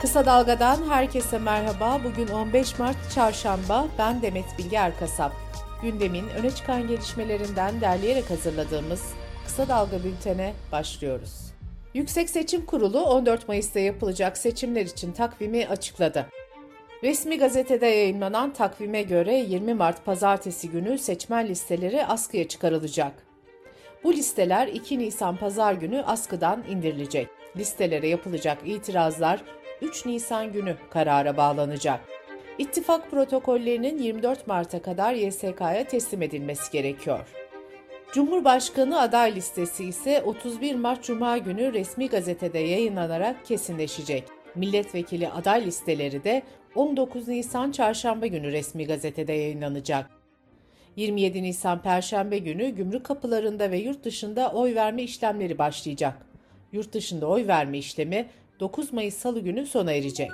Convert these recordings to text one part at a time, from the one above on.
Kısa Dalga'dan herkese merhaba. Bugün 15 Mart Çarşamba. Ben Demet Bilge Erkasap. Gündemin öne çıkan gelişmelerinden derleyerek hazırladığımız Kısa Dalga bültene başlıyoruz. Yüksek Seçim Kurulu 14 Mayıs'ta yapılacak seçimler için takvimi açıkladı. Resmi gazetede yayınlanan takvime göre 20 Mart pazartesi günü seçmen listeleri askıya çıkarılacak. Bu listeler 2 Nisan pazar günü askıdan indirilecek. Listelere yapılacak itirazlar 3 Nisan günü karara bağlanacak. İttifak protokollerinin 24 Mart'a kadar YSK'ya teslim edilmesi gerekiyor. Cumhurbaşkanı aday listesi ise 31 Mart Cuma günü resmi gazetede yayınlanarak kesinleşecek. Milletvekili aday listeleri de 19 Nisan Çarşamba günü resmi gazetede yayınlanacak. 27 Nisan Perşembe günü gümrük kapılarında ve yurt dışında oy verme işlemleri başlayacak. Yurt dışında oy verme işlemi 9 Mayıs Salı günü sona erecek.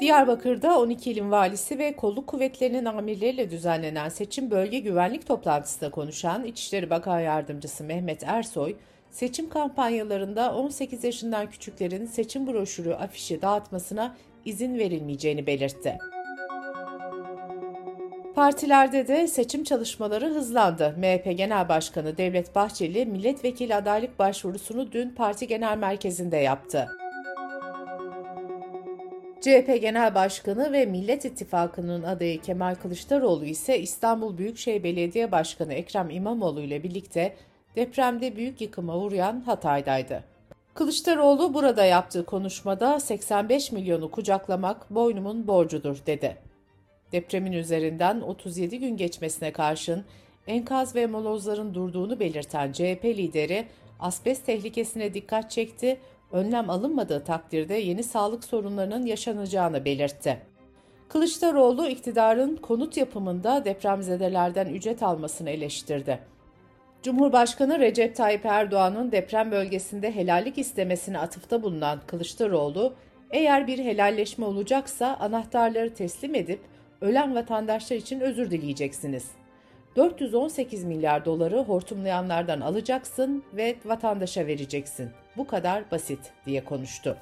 Diyarbakır'da 12 ilin valisi ve kolluk kuvvetlerinin amirleriyle düzenlenen seçim bölge güvenlik toplantısında konuşan İçişleri Bakan Yardımcısı Mehmet Ersoy, seçim kampanyalarında 18 yaşından küçüklerin seçim broşürü afişi dağıtmasına izin verilmeyeceğini belirtti. Partilerde de seçim çalışmaları hızlandı. MHP Genel Başkanı Devlet Bahçeli milletvekili adaylık başvurusunu dün parti genel merkezinde yaptı. CHP Genel Başkanı ve Millet İttifakı'nın adayı Kemal Kılıçdaroğlu ise İstanbul Büyükşehir Belediye Başkanı Ekrem İmamoğlu ile birlikte depremde büyük yıkıma uğrayan Hatay'daydı. Kılıçdaroğlu burada yaptığı konuşmada 85 milyonu kucaklamak boynumun borcudur dedi. Depremin üzerinden 37 gün geçmesine karşın enkaz ve molozların durduğunu belirten CHP lideri asbest tehlikesine dikkat çekti, önlem alınmadığı takdirde yeni sağlık sorunlarının yaşanacağını belirtti. Kılıçdaroğlu iktidarın konut yapımında depremzedelerden ücret almasını eleştirdi. Cumhurbaşkanı Recep Tayyip Erdoğan'ın deprem bölgesinde helallik istemesine atıfta bulunan Kılıçdaroğlu, eğer bir helalleşme olacaksa anahtarları teslim edip ölen vatandaşlar için özür dileyeceksiniz. 418 milyar doları hortumlayanlardan alacaksın ve vatandaşa vereceksin. Bu kadar basit diye konuştu.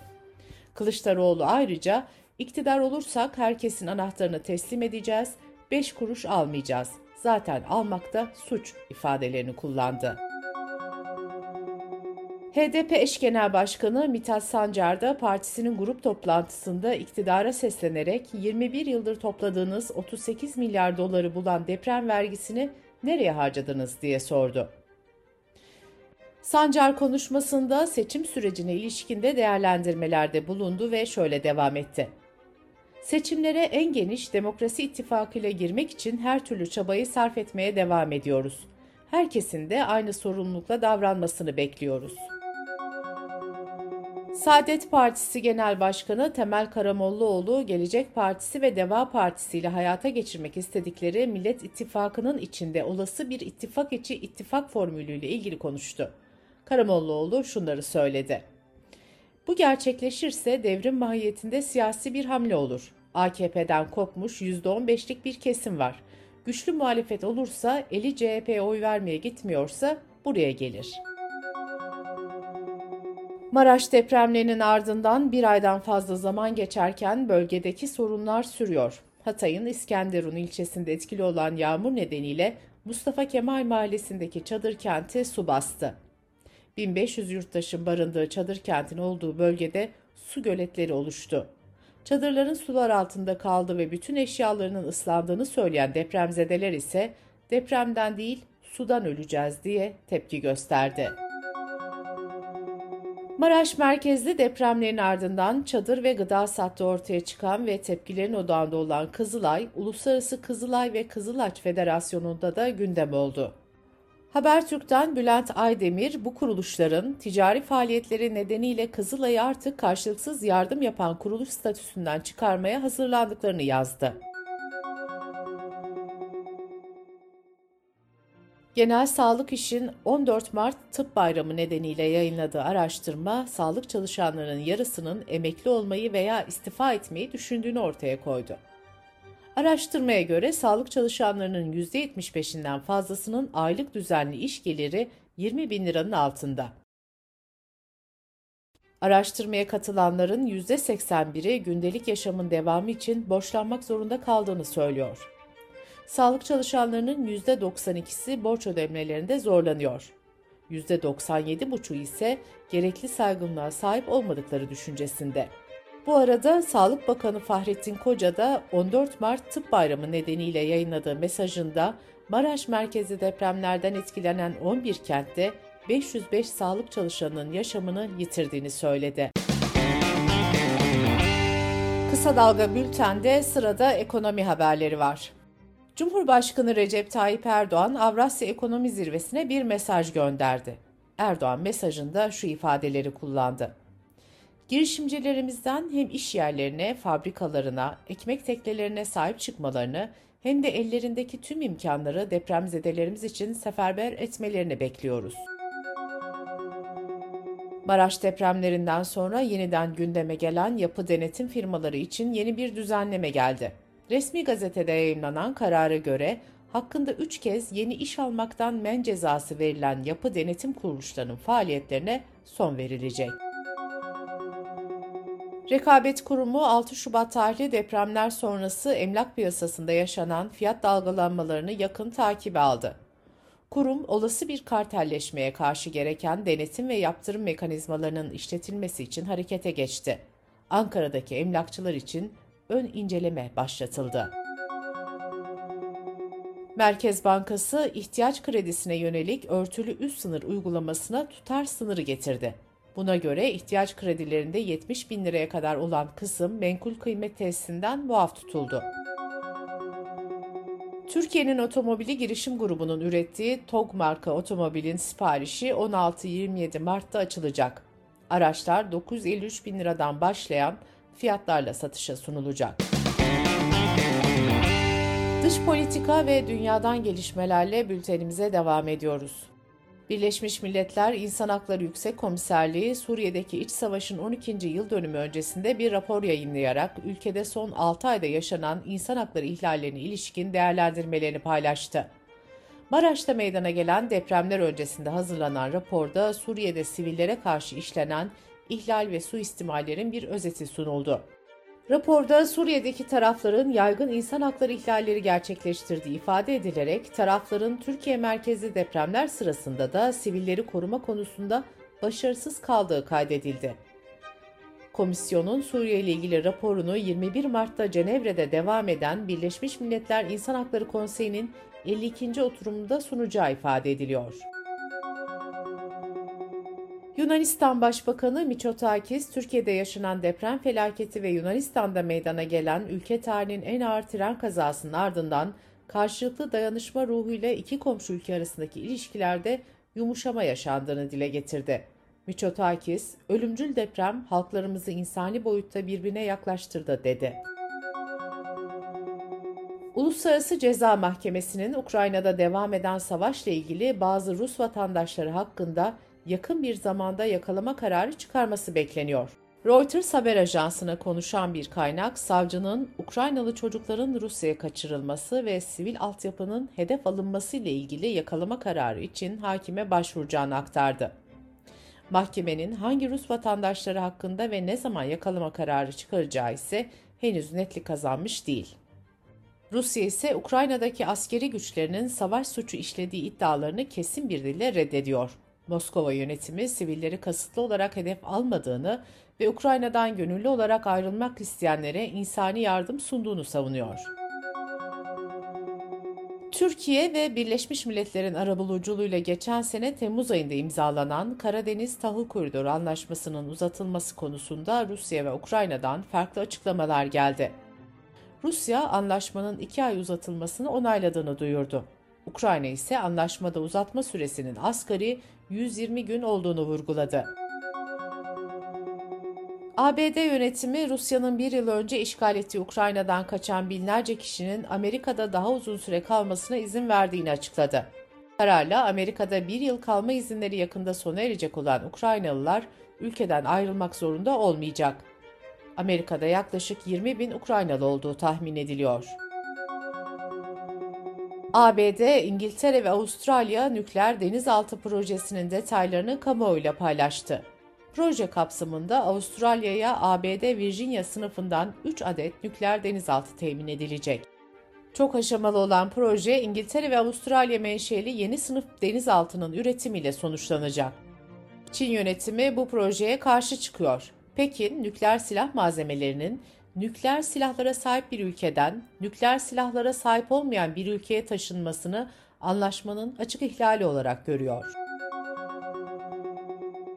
Kılıçdaroğlu ayrıca iktidar olursak herkesin anahtarını teslim edeceğiz, 5 kuruş almayacağız. Zaten almakta suç ifadelerini kullandı. HDP eş genel başkanı Mithat Sancar da partisinin grup toplantısında iktidara seslenerek 21 yıldır topladığınız 38 milyar doları bulan deprem vergisini nereye harcadınız diye sordu. Sancar konuşmasında seçim sürecine ilişkinde değerlendirmelerde bulundu ve şöyle devam etti. Seçimlere en geniş demokrasi ittifakıyla girmek için her türlü çabayı sarf etmeye devam ediyoruz. Herkesin de aynı sorumlulukla davranmasını bekliyoruz. Saadet Partisi Genel Başkanı Temel Karamollaoğlu, Gelecek Partisi ve Deva Partisi ile hayata geçirmek istedikleri Millet İttifakı'nın içinde olası bir ittifak içi ittifak formülüyle ilgili konuştu. Karamollaoğlu şunları söyledi. Bu gerçekleşirse devrim mahiyetinde siyasi bir hamle olur. AKP'den kopmuş %15'lik bir kesim var. Güçlü muhalefet olursa eli CHP'ye oy vermeye gitmiyorsa buraya gelir.'' Maraş depremlerinin ardından bir aydan fazla zaman geçerken bölgedeki sorunlar sürüyor. Hatay'ın İskenderun ilçesinde etkili olan yağmur nedeniyle Mustafa Kemal mahallesindeki çadır kenti su bastı. 1500 yurttaşın barındığı çadır kentin olduğu bölgede su göletleri oluştu. Çadırların sular altında kaldı ve bütün eşyalarının ıslandığını söyleyen depremzedeler ise depremden değil sudan öleceğiz diye tepki gösterdi. Maraş merkezli depremlerin ardından çadır ve gıda sattı ortaya çıkan ve tepkilerin odağında olan Kızılay, Uluslararası Kızılay ve Kızılaç Federasyonu'nda da gündem oldu. Habertürk'ten Bülent Aydemir bu kuruluşların ticari faaliyetleri nedeniyle Kızılay'ı artık karşılıksız yardım yapan kuruluş statüsünden çıkarmaya hazırlandıklarını yazdı. Genel Sağlık İş'in 14 Mart Tıp Bayramı nedeniyle yayınladığı araştırma, sağlık çalışanlarının yarısının emekli olmayı veya istifa etmeyi düşündüğünü ortaya koydu. Araştırmaya göre sağlık çalışanlarının %75'inden fazlasının aylık düzenli iş geliri 20 bin liranın altında. Araştırmaya katılanların %81'i gündelik yaşamın devamı için borçlanmak zorunda kaldığını söylüyor. Sağlık çalışanlarının %92'si borç ödemelerinde zorlanıyor. %97,5'u ise gerekli saygınlığa sahip olmadıkları düşüncesinde. Bu arada Sağlık Bakanı Fahrettin Koca da 14 Mart Tıp Bayramı nedeniyle yayınladığı mesajında Maraş merkezi depremlerden etkilenen 11 kentte 505 sağlık çalışanının yaşamını yitirdiğini söyledi. Kısa Dalga Bülten'de sırada ekonomi haberleri var. Cumhurbaşkanı Recep Tayyip Erdoğan Avrasya Ekonomi Zirvesi'ne bir mesaj gönderdi. Erdoğan mesajında şu ifadeleri kullandı. Girişimcilerimizden hem iş yerlerine, fabrikalarına, ekmek teknelerine sahip çıkmalarını hem de ellerindeki tüm imkanları depremzedelerimiz için seferber etmelerini bekliyoruz. Maraş depremlerinden sonra yeniden gündeme gelen yapı denetim firmaları için yeni bir düzenleme geldi. Resmi gazetede yayınlanan karara göre hakkında 3 kez yeni iş almaktan men cezası verilen yapı denetim kuruluşlarının faaliyetlerine son verilecek. Rekabet Kurumu 6 Şubat tarihli depremler sonrası emlak piyasasında yaşanan fiyat dalgalanmalarını yakın takibe aldı. Kurum, olası bir kartelleşmeye karşı gereken denetim ve yaptırım mekanizmalarının işletilmesi için harekete geçti. Ankara'daki emlakçılar için ön inceleme başlatıldı. Merkez Bankası ihtiyaç kredisine yönelik örtülü üst sınır uygulamasına tutar sınırı getirdi. Buna göre ihtiyaç kredilerinde 70 bin liraya kadar olan kısım menkul kıymet tesisinden muaf tutuldu. Türkiye'nin otomobili girişim grubunun ürettiği TOG marka otomobilin siparişi 16-27 Mart'ta açılacak. Araçlar 953 bin liradan başlayan fiyatlarla satışa sunulacak. Dış politika ve dünyadan gelişmelerle bültenimize devam ediyoruz. Birleşmiş Milletler İnsan Hakları Yüksek Komiserliği Suriye'deki iç savaşın 12. yıl dönümü öncesinde bir rapor yayınlayarak ülkede son 6 ayda yaşanan insan hakları ihlallerine ilişkin değerlendirmelerini paylaştı. Maraş'ta meydana gelen depremler öncesinde hazırlanan raporda Suriye'de sivillere karşı işlenen ihlal ve suistimallerin bir özeti sunuldu. Raporda Suriye'deki tarafların yaygın insan hakları ihlalleri gerçekleştirdiği ifade edilerek tarafların Türkiye merkezli depremler sırasında da sivilleri koruma konusunda başarısız kaldığı kaydedildi. Komisyonun Suriye ile ilgili raporunu 21 Mart'ta Cenevre'de devam eden Birleşmiş Milletler İnsan Hakları Konseyi'nin 52. oturumunda sunacağı ifade ediliyor. Yunanistan Başbakanı Mitsotakis, Türkiye'de yaşanan deprem felaketi ve Yunanistan'da meydana gelen ülke tarihinin en ağır tren kazasının ardından karşılıklı dayanışma ruhuyla iki komşu ülke arasındaki ilişkilerde yumuşama yaşandığını dile getirdi. Mitsotakis, ölümcül deprem halklarımızı insani boyutta birbirine yaklaştırdı dedi. Uluslararası Ceza Mahkemesi'nin Ukrayna'da devam eden savaşla ilgili bazı Rus vatandaşları hakkında yakın bir zamanda yakalama kararı çıkarması bekleniyor. Reuters haber ajansına konuşan bir kaynak, savcının Ukraynalı çocukların Rusya'ya kaçırılması ve sivil altyapının hedef alınması ile ilgili yakalama kararı için hakime başvuracağını aktardı. Mahkemenin hangi Rus vatandaşları hakkında ve ne zaman yakalama kararı çıkaracağı ise henüz netlik kazanmış değil. Rusya ise Ukrayna'daki askeri güçlerinin savaş suçu işlediği iddialarını kesin bir dille reddediyor. Moskova yönetimi sivilleri kasıtlı olarak hedef almadığını ve Ukrayna'dan gönüllü olarak ayrılmak isteyenlere insani yardım sunduğunu savunuyor. Türkiye ve Birleşmiş Milletler'in arabuluculuğuyla geçen sene Temmuz ayında imzalanan Karadeniz Tahıl Koridoru Anlaşması'nın uzatılması konusunda Rusya ve Ukrayna'dan farklı açıklamalar geldi. Rusya anlaşmanın iki ay uzatılmasını onayladığını duyurdu. Ukrayna ise anlaşmada uzatma süresinin asgari 120 gün olduğunu vurguladı. ABD yönetimi Rusya'nın bir yıl önce işgal ettiği Ukrayna'dan kaçan binlerce kişinin Amerika'da daha uzun süre kalmasına izin verdiğini açıkladı. Kararla Amerika'da bir yıl kalma izinleri yakında sona erecek olan Ukraynalılar ülkeden ayrılmak zorunda olmayacak. Amerika'da yaklaşık 20 bin Ukraynalı olduğu tahmin ediliyor. ABD, İngiltere ve Avustralya nükleer denizaltı projesinin detaylarını kamuoyuyla paylaştı. Proje kapsamında Avustralya'ya ABD Virginia sınıfından 3 adet nükleer denizaltı temin edilecek. Çok aşamalı olan proje İngiltere ve Avustralya menşeli yeni sınıf denizaltının üretimiyle sonuçlanacak. Çin yönetimi bu projeye karşı çıkıyor. Pekin, nükleer silah malzemelerinin nükleer silahlara sahip bir ülkeden nükleer silahlara sahip olmayan bir ülkeye taşınmasını anlaşmanın açık ihlali olarak görüyor.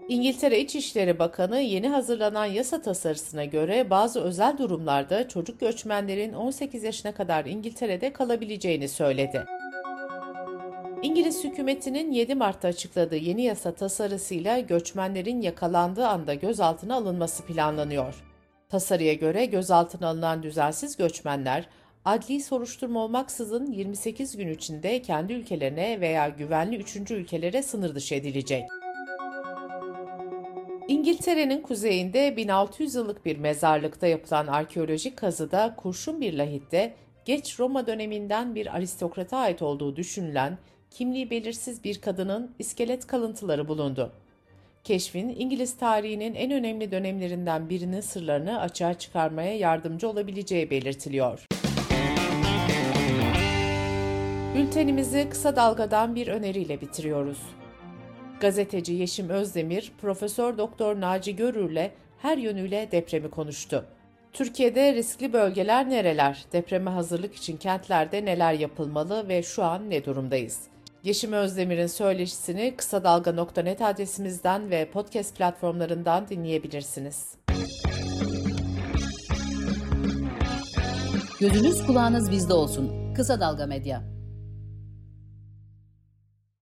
İngiltere İçişleri Bakanı yeni hazırlanan yasa tasarısına göre bazı özel durumlarda çocuk göçmenlerin 18 yaşına kadar İngiltere'de kalabileceğini söyledi. İngiliz hükümetinin 7 Mart'ta açıkladığı yeni yasa tasarısıyla göçmenlerin yakalandığı anda gözaltına alınması planlanıyor. Tasarıya göre gözaltına alınan düzensiz göçmenler adli soruşturma olmaksızın 28 gün içinde kendi ülkelerine veya güvenli üçüncü ülkelere sınır dışı edilecek. İngiltere'nin kuzeyinde 1600 yıllık bir mezarlıkta yapılan arkeolojik kazıda kurşun bir lahitte geç Roma döneminden bir aristokrata ait olduğu düşünülen kimliği belirsiz bir kadının iskelet kalıntıları bulundu. Keşfin İngiliz tarihinin en önemli dönemlerinden birinin sırlarını açığa çıkarmaya yardımcı olabileceği belirtiliyor. Bültenimizi kısa dalgadan bir öneriyle bitiriyoruz. Gazeteci Yeşim Özdemir, Profesör Doktor Naci Görür'le her yönüyle depremi konuştu. Türkiye'de riskli bölgeler nereler? Depreme hazırlık için kentlerde neler yapılmalı ve şu an ne durumdayız? Yeşim Özdemir'in söyleşisini kısa dalga.net adresimizden ve podcast platformlarından dinleyebilirsiniz. Gözünüz kulağınız bizde olsun. Kısa Dalga Medya.